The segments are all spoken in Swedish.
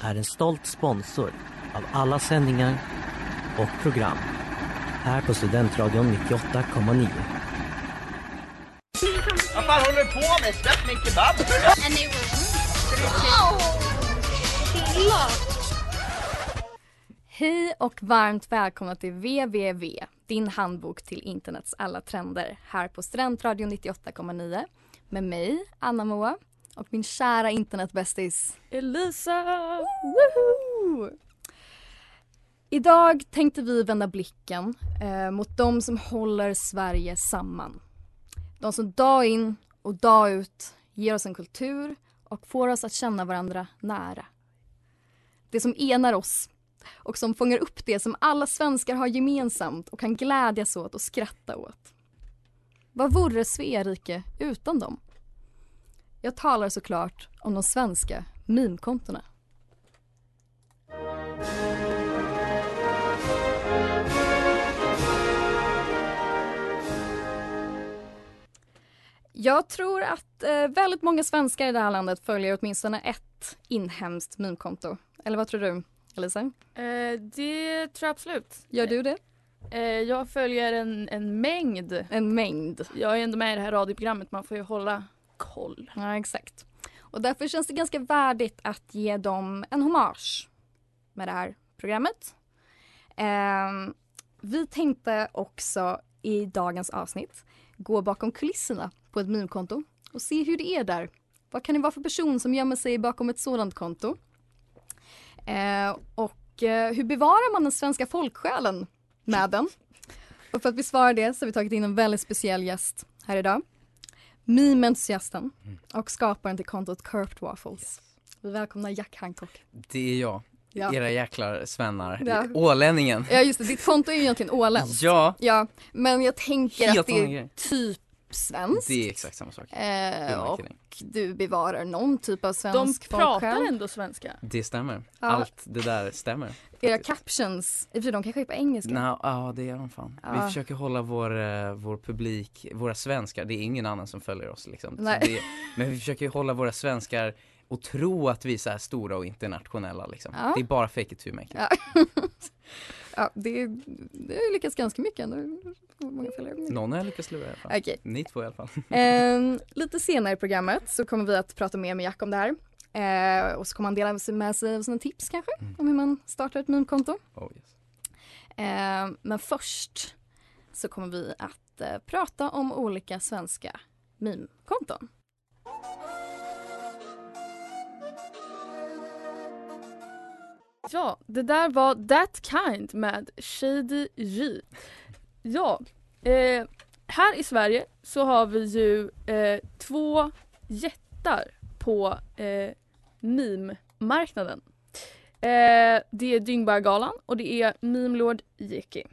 är en stolt sponsor av alla sändningar och program här på Studentradion 98,9. Vad fan håller du på med? Släpp min kebab! Hej och varmt välkomna till www, din handbok till internets alla trender här på Studentradion 98,9 med mig, Anna Moa och min kära internetbästis Elisa! Woho! Idag tänkte vi vända blicken eh, mot de som håller Sverige samman. De som dag in och dag ut ger oss en kultur och får oss att känna varandra nära. Det som enar oss och som fångar upp det som alla svenskar har gemensamt och kan glädjas åt och skratta åt. Vad vore Svea rike utan dem? Jag talar såklart om de svenska meme-kontona. Jag tror att eh, väldigt många svenskar i det här landet följer åtminstone ett inhemskt meme-konto. Eller vad tror du, Elisa? Eh, det tror jag absolut. Gör du det? Eh, jag följer en, en mängd. En mängd. Jag är ändå med i det här radioprogrammet, man får ju hålla koll. Ja, exakt. Och därför känns det ganska värdigt att ge dem en hommage med det här programmet. Eh, vi tänkte också i dagens avsnitt gå bakom kulisserna på ett meme-konto och se hur det är där. Vad kan det vara för person som gömmer sig bakom ett sådant konto? Eh, och eh, hur bevarar man den svenska folksjälen med den? Och för att besvara det så har vi tagit in en väldigt speciell gäst här idag. Meme-entusiasten och skaparen till kontot Curved Waffles. Vi välkomnar Jack Hancock. Det är jag, Ja. era jäklar svennar. Ja. Ålänningen. ja just det, ditt konto är ju egentligen åländskt. Ja, Ja, men jag tänker Helt att det är typ svenskt. det är exakt samma sak. Eh, och du bevarar någon typ av De svensk pratar folksjäl. ändå svenska. Det stämmer. Ja. Allt det där stämmer. Era captions, i de kanske är på engelska. Nå, ja det gör de fan. Ja. Vi försöker hålla vår, eh, vår publik, våra svenskar, det är ingen annan som följer oss liksom. Det, men vi försöker hålla våra svenskar och tro att vi är så här stora och internationella liksom. Ja. Det är bara fake it to make it. Ja. ja, det, det har lyckats ganska mycket ändå. Många följare. Någon har lyckats lura i alla fall. Okej. Ni två i alla fall. Ehm, lite senare i programmet så kommer vi att prata mer med Jack om det här. Eh, och så kommer han dela med sig av sina tips kanske Mm. om hur man startar ett meme-konto. Oh, yes. Eh, men först så kommer vi att eh, prata om olika svenska meme-konton. Ja, det där var That Kind med Shady J. Ja, eh, här i Sverige så har vi ju eh, två jättar på eh, meme-marknaden. Eh, det är Dyngbaggalan och det är Meme-lord Jeki.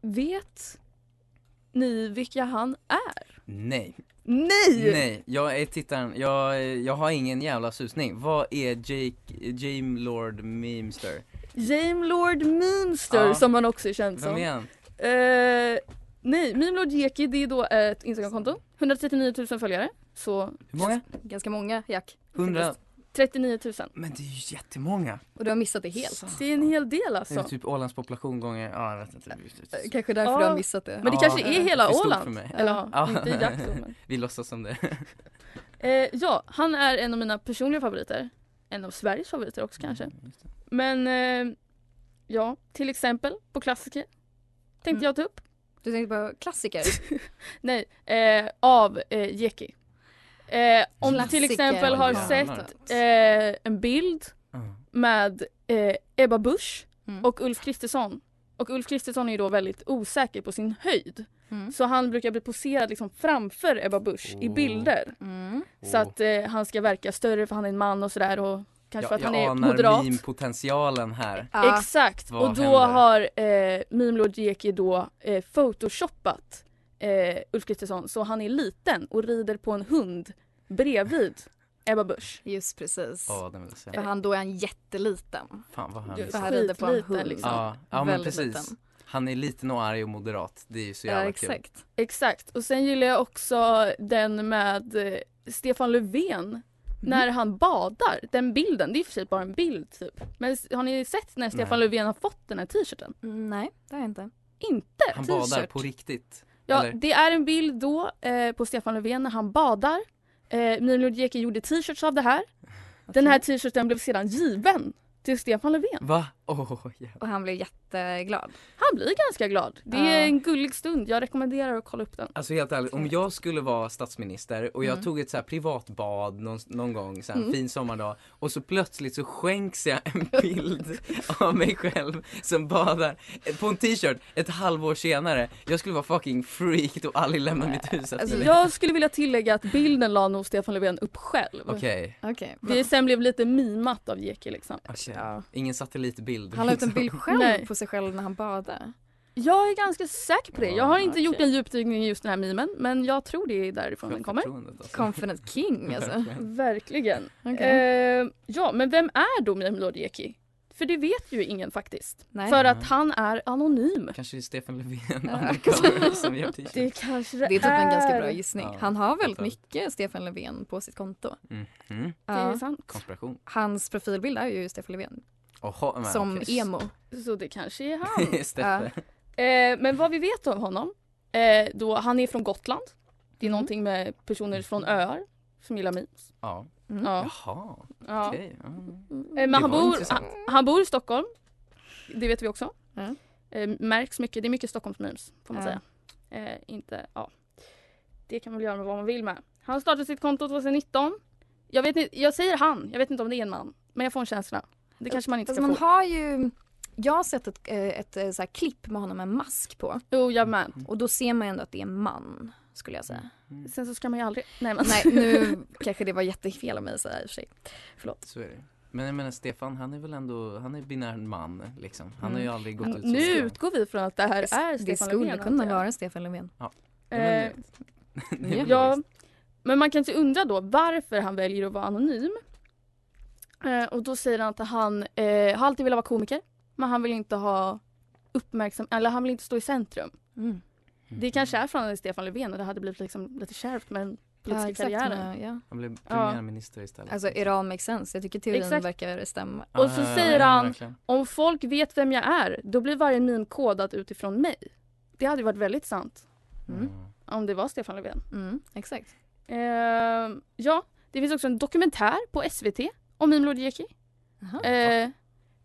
Vet ni vilka han är? Nej. Nej! Nej, jag är tittaren, jag, jag har ingen jävla susning. Vad är Jake, Jame Lord Memester? Jame Lord Memester Ja. som han också är känd Vem som. är han? Eh, nej, Mimlord Jeki det är då ett Instagramkonto. 139 000 följare. Så Hur många? Ganska många Jack. 100? 39 000. Men det är ju jättemånga. Och du har missat det helt. Det är en hel del Det är alltså. typ Ålands population gånger, ja jag vet inte. Eh, Kanske därför Ja. du har missat det. Men det Ja, kanske är hela det Åland. för mig. Eller ja, Ja. inte Jack då, men. Vi låtsas som det. Eh, ja, han är en av mina personliga favoriter. En av Sveriges favoriter också kanske. Mm. Men eh, ja, till exempel på klassiker tänkte Mm. jag ta upp. Du tänkte på klassiker? Nej, eh, av eh, Jeki. Eh, om du till exempel har sett eh, en bild med eh, Ebba Busch Mm. och Ulf Kristersson. Och Ulf Kristersson är ju då väldigt osäker på sin höjd. Mm. Så han brukar bli poserad liksom framför Ebba Busch i Oh. bilder. Mm. Så att eh, han ska verka större för han är en man och sådär och kanske för Jag, att jag han är anar moderat. meme-potentialen här. Ja. Exakt, Vad och då händer? har eh, Meme Lord Jeki då eh, photoshoppat eh, Ulf Kristersson så han är liten och rider på en hund bredvid Ebba Busch. Just precis. Se. För han då är han jätteliten. Fan vad han är För han rider på en hund. liksom. Ja, ja men precis. liten. Han är liten och arg och moderat. Det är ju så Ja, jävla kul. exakt. Exakt, och sen gillar jag också den med eh, Stefan Löfven när han badar. Den bilden, det är i och för sig bara en bild typ. Men har ni sett när Stefan Nej. Löfven har fått den här t-shirten? Mm, Nej, det har jag inte. Inte! Han badar på riktigt. Ja, Eller? det är en bild då eh, på Stefan Löfven när han badar. Eh, Mimir Lodjeki gjorde t-shirts av det här. Den här t-shirten blev sedan given till Stefan Löfven. Va? Åh, jävlar. Och han blev jätteglad. Han blir ganska glad. Det är Ja. en gullig stund. Jag rekommenderar att kolla upp den. Alltså helt ärligt, om jag skulle vara statsminister och jag Mm. tog ett så här privatbad någon, någon gång, så här, en Mm. fin sommardag och så plötsligt så skänks jag en bild av mig själv som badar på en t-shirt ett halvår senare. Jag skulle vara fucking freaked och aldrig lämna mitt hus Alltså. Jag skulle vilja tillägga att bilden la nog Stefan Löfven upp själv. Okej, Okej. Det sen blev lite mimat av Jeki liksom. okej. Ja. Ingen satellitbild. Han la ut en bild själv Nej. på sig själv när han badade. Jag är ganska säker på det. Jag har inte Okej. gjort en djupdykning i just den här memen men jag tror det är därifrån den kommer. Alltså. Confident king alltså. Verkligen. Verkligen. Okej. Eh, ja, men vem är då Mimir Lord Jeki? För det vet ju ingen faktiskt. Nej. För att han är anonym. Kanske det är Stefan Löfven Ja. undercover som gör t-shirt. Det kanske det Det är typ en ganska bra gissning. Ja, Han har väldigt mycket Stefan Löfven på sitt konto. Mhm. Det är Ja. sant. Konspiration. Hans profilbild är ju Stefan Löfven. Oho, men Som okej. emo. Så det kanske är han. Steffe. eh, men vad vi vet om honom, eh, då han är från Gotland. Det är Mm. någonting med personer från öar som gillar memes. Ja. Mm. Ja. Jaha, Ja. okej. ja. Eh, Det men han bor, han, han bor i Stockholm. Det vet vi också. Ja. Eh, märks mycket, det är mycket Stockholmsmemes får man Ja. säga. Eh, inte, ja. Det kan man väl göra med vad man vill med. Han startade sitt konto 2019. Jag, vet inte, jag säger han, jag vet inte om det är en man. Men jag får en känsla. Det kanske man inte Alltså ska man få. har ju, jag har sett ett, eh, ett, eh, så här klipp med honom med en mask på. Jo, jag med. Och då ser man ju ändå att det är en man, skulle jag säga. Sen så ska man ju aldrig... Nej men. Nej, nu kanske det var jättefel av mig att säga i och för sig. Förlåt. Så är det. Men jag menar Stefan, han är väl ändå, han är binär man liksom. Han har ju Mm. aldrig gått Han- ut Nu så. utgår vi från att det här är det Stefan skulle Löfven. kunna antar jag. vara Stefan Löfven. Ja, Eh, det- det Ja, men man kan inte undra då varför han väljer att vara anonym. Eh, och då säger han att han eh, har alltid velat vara komiker. Men han vill inte ha uppmärksam, eller han vill inte stå i centrum. Mm. Det kanske är från Stefan Löfven och det hade blivit liksom lite kärvt med den politiska exakt, karriären. men, ja. Han blev premiärminister istället. Alltså it all makes sense. Jag tycker teorin Exakt. verkar stämma. Och så Ja, säger ja, han- verkligen. Om folk vet vem jag är, då blir varje meme kodad utifrån mig. Det hade ju varit väldigt sant Mm. om det var Stefan Löfven. Mm, exakt. Eh, ja, det finns också en dokumentär på SVT om Jeki. Jaha. Eh,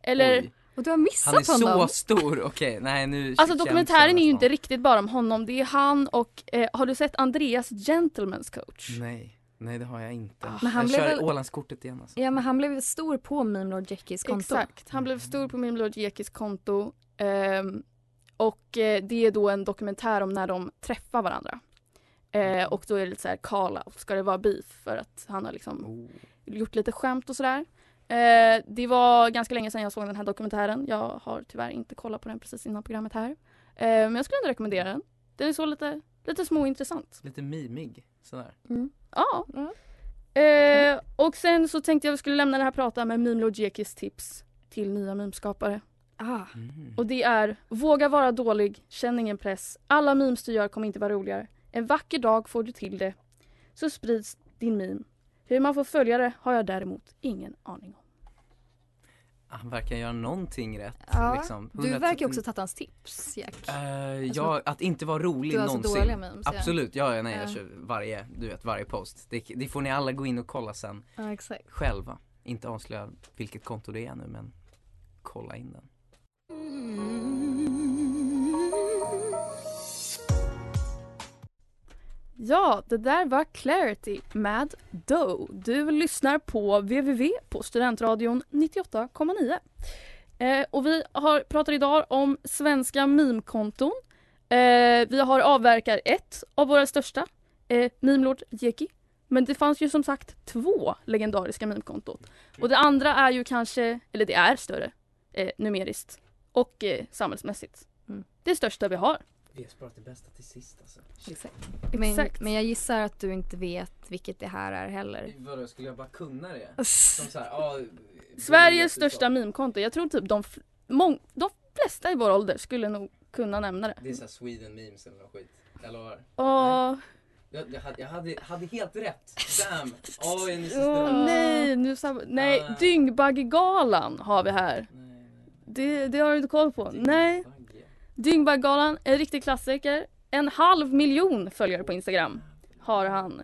eller, Oj, Och du har han missat är så honom. stor, okej, nej nu alltså dokumentären är ju inte riktigt bara om honom. Det är han och, eh, har du sett Andreas Gentlemen's coach? Nej, nej det har jag inte. Men han jag blev kör väl- Ålandskortet igen alltså. Ja men han blev stor på Meme Lord Jekis konto. Exakt, han blev stor på Mime Lord Jekis konto. Ehm, och eh, det är då en dokumentär om när de träffar varandra. Eh, och då är det lite så här call out, ska det vara beef? För att han har liksom Oh. gjort lite skämt och sådär. Eh, det var ganska länge sedan jag såg den här dokumentären. Jag har tyvärr inte kollat på den precis innan programmet här. Eh, men jag skulle ändå rekommendera den. Den är så lite, lite småintressant. Lite mimig, sådär. Mm. Ja. Mm. Eh, och sen så tänkte jag vi skulle lämna det här prata med Jekis tips till nya memskapare. Ah, Mm. Och det är Våga vara dålig, känn ingen press. Alla memes du gör kommer inte vara roligare. En vacker dag får du till det. Så sprids din meme. Hur man får följare har jag däremot ingen aning om. Han verkar göra någonting rätt Ja, liksom. du 100%. verkar också tagit hans tips Jack. Eh, ja, att inte vara rolig Du har så någonsin. dåliga memes. Absolut, ja, ja nej jag Ja. kör varje, du vet varje post. Det, det får ni alla gå in och kolla sen Ja exakt. själva. Inte avslöja vilket konto det är nu men kolla in den. Ja, det där var Clarity med Doe. Du lyssnar på www på Studentradion 98,9. Eh, och vi har, pratar idag om svenska meme-konton. Eh, vi har avverkat ett av våra största, eh, Mimlord Jeki. Men det fanns ju som sagt två legendariska meme-konton. Och det andra är ju kanske, eller det är större eh, numeriskt och eh, samhällsmässigt. Mm. Det största vi har. Vi har sparat det bästa till sist alltså. Exakt. Men, Exakt. men jag gissar att du inte vet vilket det här är heller. Vadå, skulle jag bara kunna det? Som så här, ah, Sveriges största meme-konto. Jag tror typ de, mång- de flesta i vår ålder skulle nog kunna nämna det. Det är såhär Sweden memes eller något skit. Jag lovar. Åh, Jag, jag, hade, jag hade, hade helt rätt. Damn. Så åh, snälla. nej, nu sab- nej, Ah. Dyngbaggegalan har vi här. Nej, nej. Det, det har du inte koll på? Är Nej. Dyngbaggegalan, en riktig klassiker. En halv miljon följare på Instagram har han.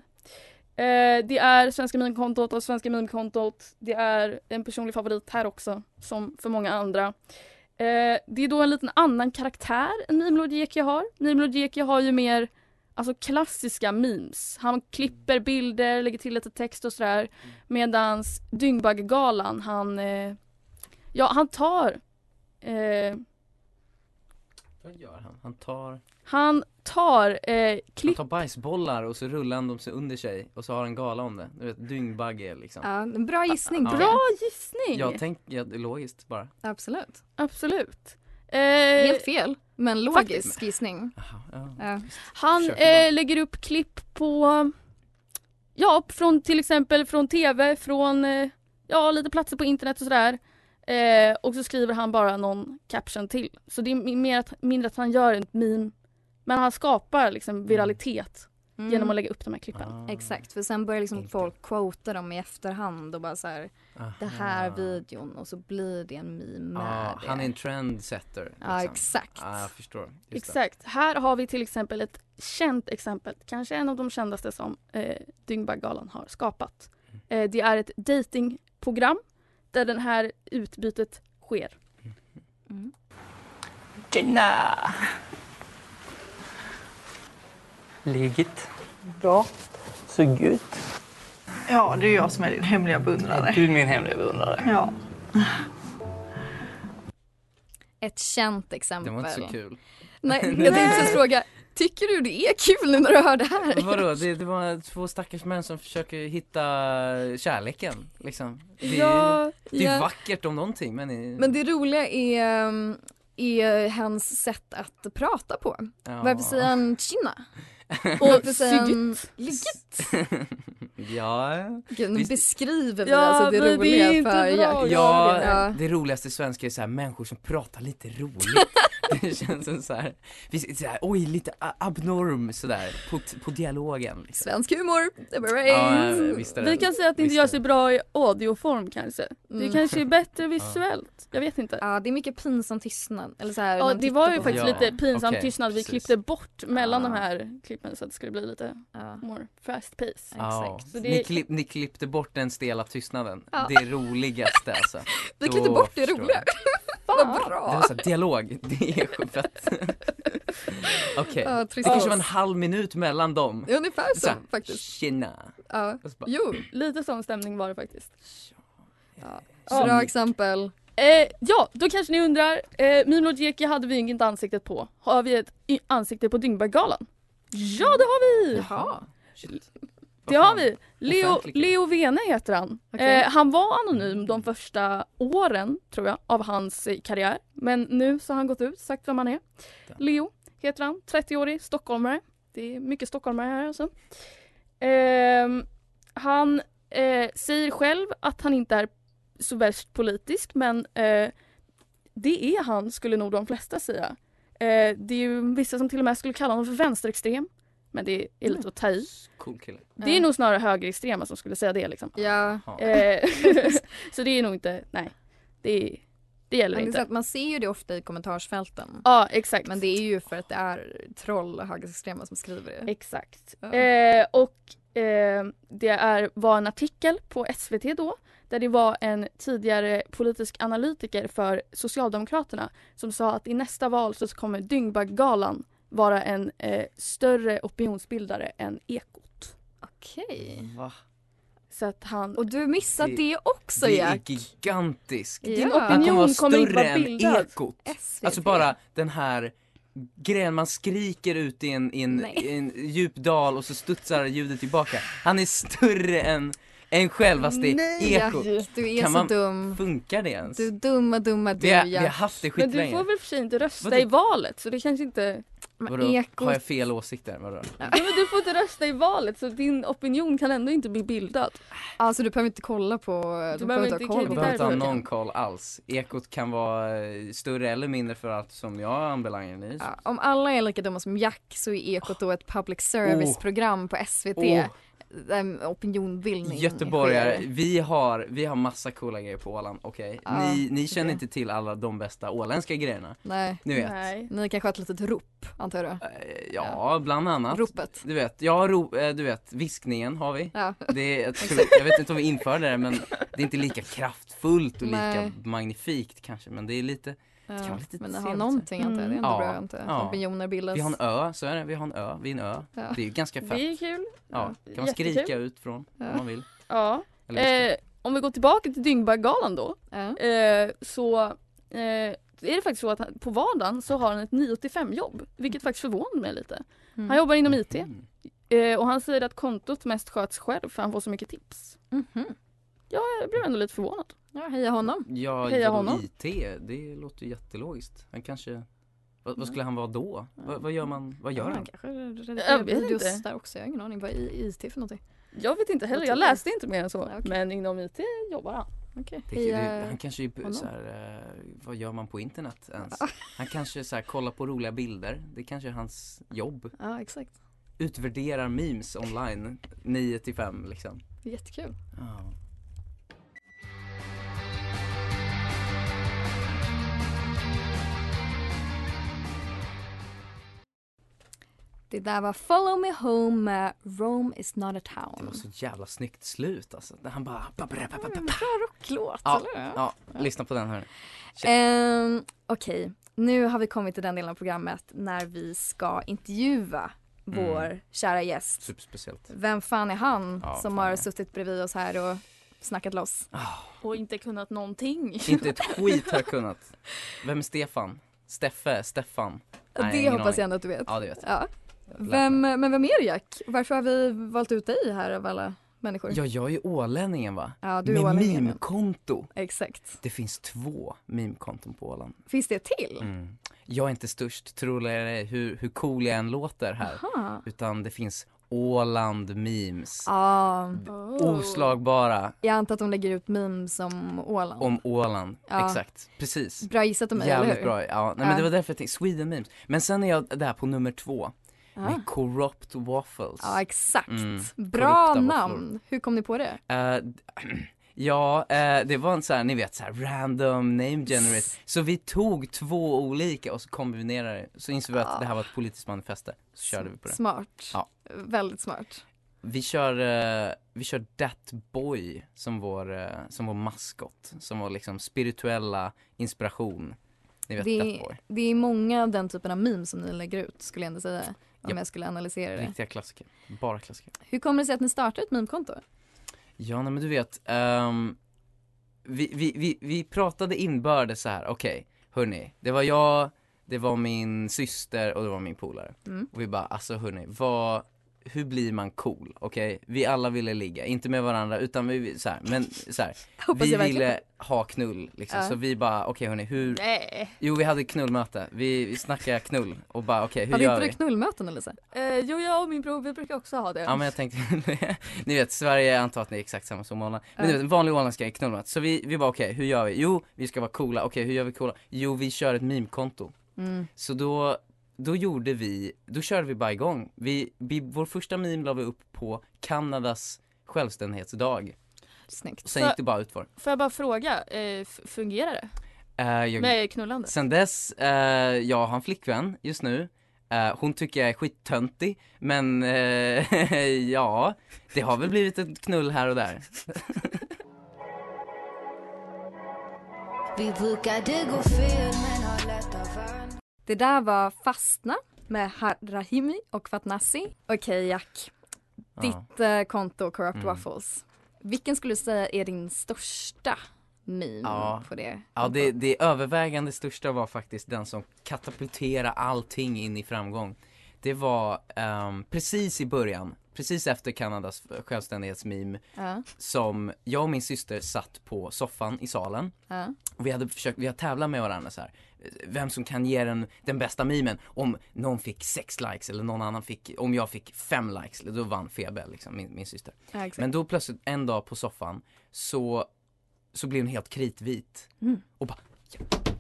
Eh, det är Svenska meme-kontot och Svenska meme-kontot. Det är en personlig favorit här också, som för många andra. Eh, det är då en liten annan karaktär än Mimlodjeki har. Mimlodjeki har ju mer alltså klassiska memes. Han klipper bilder, lägger till lite text och sådär. Medans Dyngbaggegalan, han, eh, ja han tar eh, vad gör han? Han tar, Han tar eh, han klipp... tar bajsbollar och så rullar han dem sig under sig och så har han gala om det. Du vet, dyngbagge liksom. Ja, en bra gissning. Ja. Bra gissning! Jag tänker, ja, det är logiskt bara. Absolut. Absolut. Eh, Helt fel, men logisk gissning. Jaha, ja. Han eh, lägger upp klipp på... Ja, från till exempel från TV, från eh, ja, lite platser på internet och sådär. Eh, och så skriver han bara någon caption till. Så det är mer att, mindre att han gör ett meme. Men han skapar liksom viralitet Mm. genom att lägga upp de här klippen. Ah. Exakt, för sen börjar liksom folk quota dem i efterhand och bara så här, det här videon och så blir det en meme det. han är en trendsetter. Liksom. Ja, exakt. Ja, jag förstår. Just det. Exakt. Här har vi till exempel ett känt exempel, kanske en av de kändaste som eh, Dyngbaggegalan har skapat. Eh, det är ett datingprogram där det här utbytet sker. Mm. Tjena! Läget? Bra. Så gött. Ja, det är jag som är din hemliga beundrare. Du är min hemliga beundrare. Ja. Ett känt Det exempel. var inte så kul. Nej, jag tänkte fråga, tycker du det är kul nu när du hör det här? Vadå, det, det var två stackars män som försöker hitta kärleken liksom. Det Ja, det är ja. vackert om någonting men, Men det roliga är, um, är hans sätt att prata på. ja. Varför säger han tjena? och Varför säger han ligget? Ja, Gud, nu beskriver vi Ja, alltså det det roliga inte för. Jack. ja, Ja. det roligaste i svenska är så här människor som pratar lite roligt. det känns som så här, så här oj lite abnorm sådär på, på dialogen liksom. Svensk humor, det var Ja, det. Vi kan säga att det inte Visst gör är sig det. bra i audioform kanske. Det Mm. kanske är bättre visuellt. Jag vet inte. Ja, det är mycket pinsam tystnad. Eller så här, Ja, det var ju på- faktiskt Ja, lite pinsam okej, tystnad. Vi precis. klippte bort mellan Ah. de här klippen så att det skulle bli lite Ja. more fast pace. Ja, Exakt. Så det- ni, klipp, ni klippte bort den stela tystnaden. Ja. Det roligaste alltså. Vi klippte bort det roliga. Vad Det var bra! så här, dialog, det är fett. Okej, Ja, det kanske var en halv minut mellan dem. Ungefär så, Så här, faktiskt. Tjena. Ja. Och så bara, Jo, Lite sån stämning var det faktiskt. bra Ja. exempel. Eh, ja, då kanske ni undrar. Eh, Milo Jeki hade vi inget ansiktet på. Har vi ett i- ansikte på Dyngbaggegalan? Ja, det har vi! Jaha. Shit. Det har vi. Leo. Leo Vene heter han. Okej. Eh, han var anonym de första åren, tror jag, av hans eh, karriär. Men nu så har han gått ut, sagt vem han är. Leo heter han, 30-årig stockholmare. Det är mycket stockholmare här alltså. Ehm, han eh, säger själv att han inte är så värst politisk men eh, det är han skulle nog de flesta säga. Eh, det är ju vissa som till och med skulle kalla honom för vänsterextrem. Men det är lite att ta i. Cool kille. Det är nog snarare högerextrema som skulle säga det liksom. Ja. Eh, så det är nog inte, nej. Det, är, det gäller men det inte. att man ser ju det ofta i kommentarsfälten. Ja, exakt. Men det är ju för att det är troll och högerextrema som skriver det. Exakt. Ja. Eh, och eh, det är, var en artikel på SVT då där det var en tidigare politisk analytiker för Socialdemokraterna som sa att i nästa val så kommer Dyngbaggegalan vara en eh, större opinionsbildare än Ekot. Okej. Va? Så att han... Och du missade det, Det- också det är Jack. gigantiskt. Ja. Din Han kommer opinion vara kommer inte större vara än bildad. Ekot. SVT. Alltså bara den här grejen, man skriker ut i en, i en, i en djup dal och så studsar ljudet tillbaka. Han är större än, än självaste Ekot. Jack, du är Kan så man- dum. Funkar det ens? Du dumma, dumma du vi, har, vi har haft det Men du får väl för sig inte rösta Vadå? i valet så det kanske inte... Vadå? Ekot. Har jag fel åsikter? Vadå? Ja, men du får inte rösta i valet så din opinion kan ändå inte bli bildad. Alltså du behöver inte kolla på, du, behöver inte ha koll Jag på behöver inte ha någon koll alls. Ekot kan vara eh, större eller mindre för allt som jag anbelangar. Ni. Ja, om alla är lika dumma som Jack så är Ekot då ett public service-program på SVT. Åh. Där opinionbildning Göteborgare, sker. vi har, vi har massa coola grejer på Åland, okej? Ja, ni, ni känner okej. inte till alla de bästa åländska grejerna. Nej. Ni vet. Nej. Ni kanske har ett litet rop, antar jag. Eh, Ja, bland annat. Ropet. Du vet, ja, ro, du vet, viskningen har vi. Ja. Det är, jag, tror, jag vet inte om vi införde det men det är inte lika kraftfullt och lika Nej. magnifikt kanske men det är lite, Ja, det kan vara lite men har trevligt. någonting antar jag. Det är ändå Ja, bra inte? ja. Opinioner bildas. Vi har en ö, så är det, vi har en ö, vi är en ö. Ja. Det är ganska fett. Det är kul. Ja, kan man Jättekul. skrika ut från Ja. om man vill. Ja. Eh, om vi går tillbaka till Dyngbaggalan då. Ja. Eh, så eh, är det faktiskt så att han, på vardagen så har han ett 9-5 jobb. Vilket faktiskt förvånar mig lite. Mm. Han jobbar inom IT. Mm. Eh, och han säger att kontot mest sköts själv för han får så mycket tips. Mhm. Jag blev ändå lite förvånad. Ja, heja honom. Ja, Heja honom. IT, det låter ju jättelogiskt. Han kanske, vad, vad skulle han vara då? Vad, vad gör man, vad gör ja, han? kanske redigerar videos inte. där också. Jag har ingen aning. Vad är IT för någonting? Jag vet inte heller, jag läste inte mer än så. Nej, okej. Men inom IT jobbar han. Okej. Det, det, han kanske är så här, eh, vad gör man på internet ens? Han kanske så här, kollar på roliga bilder, det kanske är hans jobb. Ja, exakt. Utvärderar memes online, 9 till 5 liksom. Jättekul. Ja. Det där var Follow Me Home med Rome is not a Det town. var så jävla snyggt slut alltså. När han bara... ba- ba- ba- ba- ba- Mm, bra rocklåt, Ja, eller hur? ja, lyssna på den här. Ehm, Okej, nu har vi kommit till den delen av programmet när vi ska intervjua vår Mm. kära gäst. Superspeciellt. Vem fan är han Ja, som har är. suttit bredvid oss här och snackat loss? Och inte kunnat någonting. Inte ett skit har jag kunnat. Vem är Stefan? Steffe? Stefan? Nej, det hoppas jag ändå att du vet. Ja, det vet jag. Ja. Vem, men vem är du Jack? Varför har vi valt ut dig här av alla människor? Ja, jag är ju ålänningen va? Ja, du är Med meme-konto. Exakt. Det finns två meme-konton på Åland. Finns det till? Mm. Jag är inte störst, tror jag hur, hur cool jag än låter här. Aha. Utan det finns Åland memes. Ja, Oslagbara jag antar att de lägger ut memes om Åland. om Åland. Ja. Exakt, precis. Bra gissat av mig, eller Jävligt hur? bra, ja. Nej, Ja. men det var därför jag tänkte, Sweden memes. Men sen är jag där på nummer två. Ja. Med Corrupt Waffles. Ja, exakt. Mm, Bra korrupta namn. våfflor. Hur kom ni på det? Eh, ja, eh, det var en sån här, ni vet så här random name generate. Så vi tog två olika och så kombinerade det. Så insåg vi att det här var ett politiskt manifest. Så körde vi på det. Smart. Ja. Väldigt smart. Vi kör, eh, vi kör Dat Boy som vår, eh, som vår maskot. Som vår liksom spirituella inspiration. Ni vet Det är, Boy. det är många av den typen av memes som ni lägger ut skulle jag ändå säga. Om jag skulle analysera det. Riktiga klassiker. Bara klassiker. Hur kommer det sig att ni startade ett memekonto? Ja, nej, men du vet. ehm, vi, vi, vi, vi pratade inbördes så här. okej, hörni, det var jag, det var min syster och det var min polare. Mm. Och vi bara, alltså hörni, vad, hur blir man cool? Okej, vi alla ville ligga, inte med varandra utan vi, så här, men så här, vi ville ha knull liksom. Ja. Så vi bara, okej hörni, hur, Nej. jo vi hade knullmöte, vi, vi snackade knull och bara okej, hur Hade gör inte vi? du knullmöten eller så? Eh, jo, jag och min bror vi brukar också ha det. Ja men jag tänkte, ni vet Sverige, jag antar att ni är exakt samma som Åland. Men Ja. du vet, en vanlig åländska är knullmat. Så vi, vi bara okej, hur gör vi? Jo, vi ska vara coola. Okej, hur gör vi coola? Jo, vi kör ett meme-konto. Mm. Så då, då gjorde vi, då körde vi bara igång. Vi, vi, vår första meme la vi upp på Kanadas självständighetsdag. Snyggt. Och sen gick det bara utför. Får jag bara fråga, eh, fungerar det? Uh, jag, Med knullande? sen dess, eh, jag har en flickvän just nu. Eh, hon tycker jag är skittöntig, men eh, ja, det har väl blivit ett knull här och där. Vi brukade gå fel Det där var Fastna med Rahimi och Fatnassi. Okej Jack, Ja. ditt eh, konto Corrupt Mm. Waffles. Vilken skulle du säga är din största meme Ja. på det? Ja, det, det övervägande största var faktiskt den som katapulterade allting in i framgång. Det var ehm, precis i början, precis efter Kanadas självständighetsmeme, Ja, som jag och min syster satt på soffan i salen ja. och vi hade försökt, vi har tävlat med varandra så här. Vem som kan ge den, den bästa memen. Om någon fick sex likes eller någon annan fick, om jag fick fem likes, då vann Febe liksom, min, min syster. ja. Men då plötsligt en dag på soffan så, så blev hon helt kritvit. Mm. Och bara,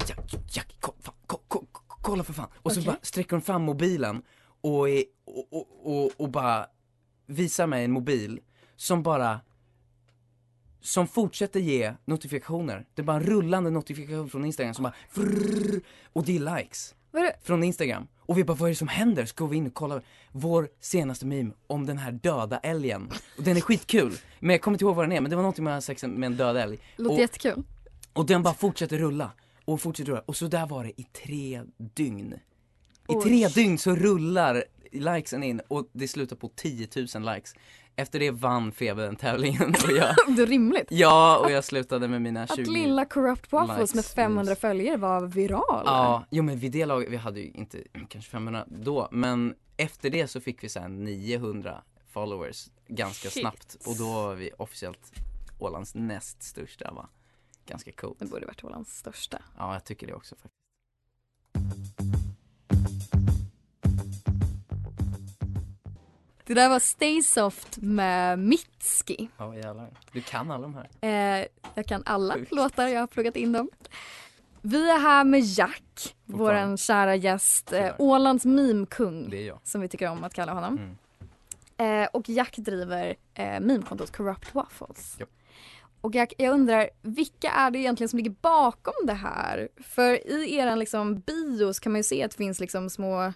Jack, Jack, ko, fan, ko, ko, ko, kolla för fan. Och så Okej. bara sträcker hon fram mobilen och, och, och, och, och bara visar mig en mobil som bara som fortsätter ge notifikationer. Det är bara en rullande notifikation från Instagram som bara frrrr, och det är likes det? från Instagram. Och vi bara, vad är det som händer? Ska vi in och kolla vår senaste meme om den här döda älgen. Och den är skitkul, men jag kommer inte ihåg vad den är, men det var någonting med sex med en död älg. Låter och, jättekul. och den bara fortsätter rulla, och fortsätter rulla. Och så där var det i tre dygn. I Oj. tre dygn så rullar likesen in och det slutar på 10 000 likes. Efter det vann Feber den tävlingen och jag, Det är rimligt. ja och jag slutade med mina 20 Att lilla Corrupt Waffles med 500 views. följare var viral. Ja, jo men vid det laget, vi hade ju inte kanske 500 då, men efter det så fick vi här 900 followers ganska Shit. snabbt och då var vi officiellt Ålands näst största va. Ganska coolt. Det borde varit Ålands största. Ja, jag tycker det också faktiskt. Det där var Stay Soft med Mitski. Ja jävlar. Du kan alla de här. Eh, jag kan alla Sjukt. låtar, jag har pluggat in dem. Vi är här med Jack, vår kära gäst, eh. Ålands jag. som vi tycker om att kalla honom. Mm. Eh, och Jack driver eh, meme-kontot Corrupt Waffles. Japp. Och Jack, jag undrar, vilka är det egentligen som ligger bakom det här? För i eran liksom bios kan man ju se att det finns liksom små,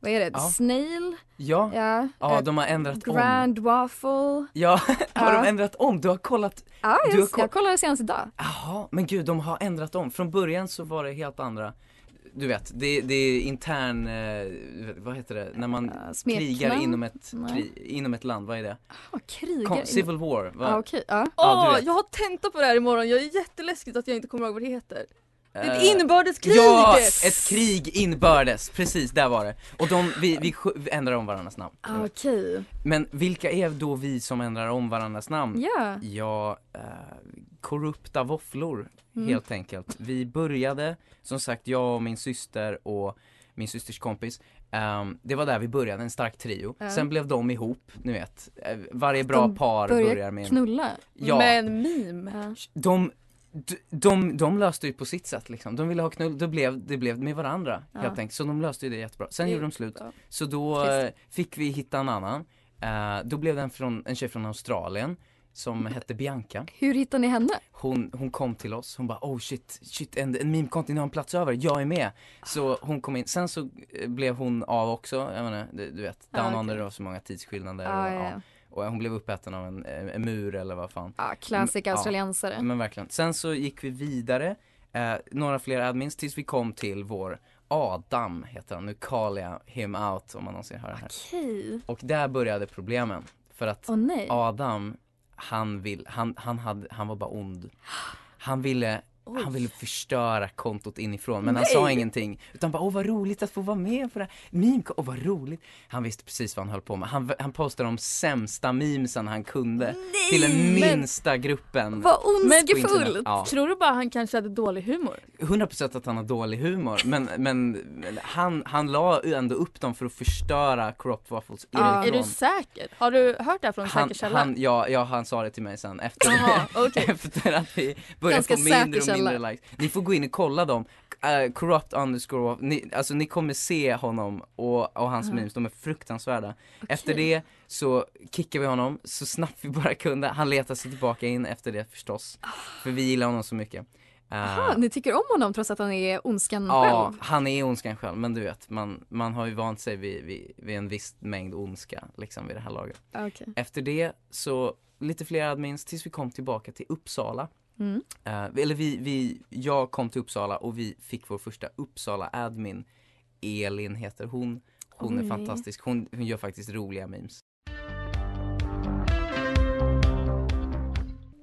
vad är det, Ja. Snail? Ja, Ja, ja de har ändrat om. Grand Waffle. Ja, har Ja. de ändrat om? Du har kollat? Ja, Du har just, koll- jag kollade senast idag. Jaha, men gud de har ändrat om. Från början så var det helt andra du vet, det, det är intern, eh, vad heter det, när man smeknamn? krigar inom ett, Nej. kri, inom ett land, vad är det? Ah, krigar. Kom, civil war, va? Ja. Ja, du Åh, vet. jag har tenta på det här imorgon, jag är jätteläskigt att jag inte kommer ihåg vad det heter. Det är ett Eh, inbördeskrig! Ja, ett krig inbördes, precis där var det. Och de, vi, vi, vi ändrar om varandras namn. Ah, Okej. Men vilka är då vi som ändrar om varandras namn? Ja. Ja, eh, korrupta våfflor Mm. helt enkelt. Vi började, som sagt, jag och min syster och min systers kompis. ehm, det var där vi började, en stark trio. Ja. Sen blev de ihop, ni vet. Eh, varje bra de par börjar med en... Knulla. Ja, Men meme. Ja. de, de, de, löste ju på sitt sätt liksom. De ville ha knull, det blev, det blev med varandra Ja. helt enkelt. Så de löste ju det jättebra. Sen Det- gjorde de slut. ja. Så då Trist. eh, fick vi hitta en annan. Eh, då blev det en, från, en tjej från Australien som hette Bianca. Hur hittar ni henne? Hon, hon kom till oss, hon bara oh shit, shit en, en meme-konto, ni har en plats över, jag är med. Så hon kom in, sen så eh, blev hon av också, jag menar, du, du vet, Down Ah, okej. Under det var så många tidsskillnader Ah, och, ja, ja. Ja. och hon blev uppäten av en, en, en mur eller vad fan. Ja, classic Ja. australiensare. Men verkligen. Sen så gick vi vidare, eh, några fler admins tills vi kom till vår Adam heter han, nu callar jag him out om man någonsin hör det här. Okej. Och där började problemen. För att nej. Adam, han vill, han, han hade, han var bara ond. Han ville, han ville förstöra kontot inifrån men han sa Nej. ingenting. Utan bara åh vad roligt att få vara med på det här. Meme, åh vad roligt. Han visste precis vad han höll på med. Han, han postade de sämsta memesen han kunde. till den men- minsta gruppen. Vad på ondskefullt. Ja. Tror du bara han kanske hade dålig humor? 100% att han har dålig humor men, men, men han, han la ändå upp dem för att förstöra Corrupt Waffles Ja. Är du säker? Har du hört det här från han, säker källa? han, ja, ja, han sa det till mig sen efter, efter att vi började Ganska få mindre och säker mindre likes. Ni får gå in och kolla dem. Uh, corrupt underscore, ni, alltså ni kommer se honom och, och hans Ja. memes, de är fruktansvärda. Efter det så kickar vi honom så snabbt vi bara kunde. Han letar sig tillbaka in efter det förstås. För vi gillar honom så mycket. Eh, Aha, ni tycker om honom trots att han är ondskan Ja, själv? han är ondskan själv, men du vet, man, man har ju vant sig vid, vid, vid en viss mängd ondska liksom vid det här laget. Okej. Efter det så lite fler admins tills vi kom tillbaka till Uppsala. Mm. Eh, eller vi, vi, jag kom till Uppsala och vi fick vår första Uppsala admin. Elin heter hon. Hon är Oj. fantastisk, hon, hon gör faktiskt roliga memes.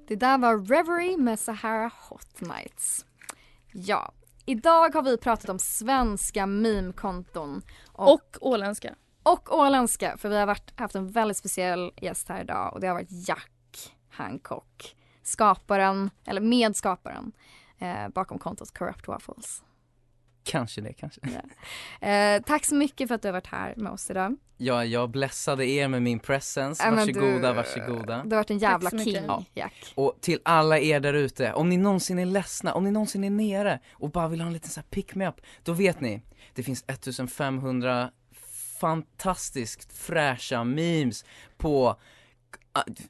Det där var Reverie med Sahara Hot Nights. Ja, idag har vi pratat om svenska meme-konton och, Och åländska. och åländska för vi har varit, haft en väldigt speciell gäst här idag och det har varit Jack Hancock. Skaparen, eller medskaparen eh, bakom kontot Corrupt Waffles. Kanske det, kanske. Eh, tack så mycket för att du har varit här med oss idag. Ja, jag blessade er med min presence, men varsågoda, du- varsågoda. Du har varit en jävla king, Ja. Jack. Och till alla er där ute, om ni någonsin är ledsna, om ni någonsin är nere och bara vill ha en liten så här pick me up, då vet ni, det finns 1500 fantastiskt fräscha memes på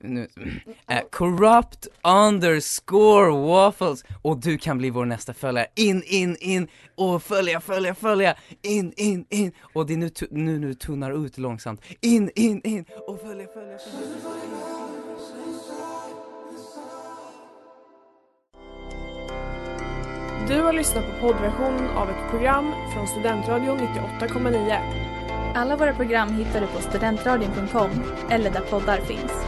nu, eh, corrupt underscore waffles och du kan bli vår nästa följare. In, in, in och följa, följa, följa, in, in, in och det är nu, nu, nu tunnar ut långsamt. In, in, in och följa, följa, följa. Du har lyssnat på poddversionen av ett program från Studentradion 98,9. Alla våra program hittar du på studentradion.com eller där poddar finns.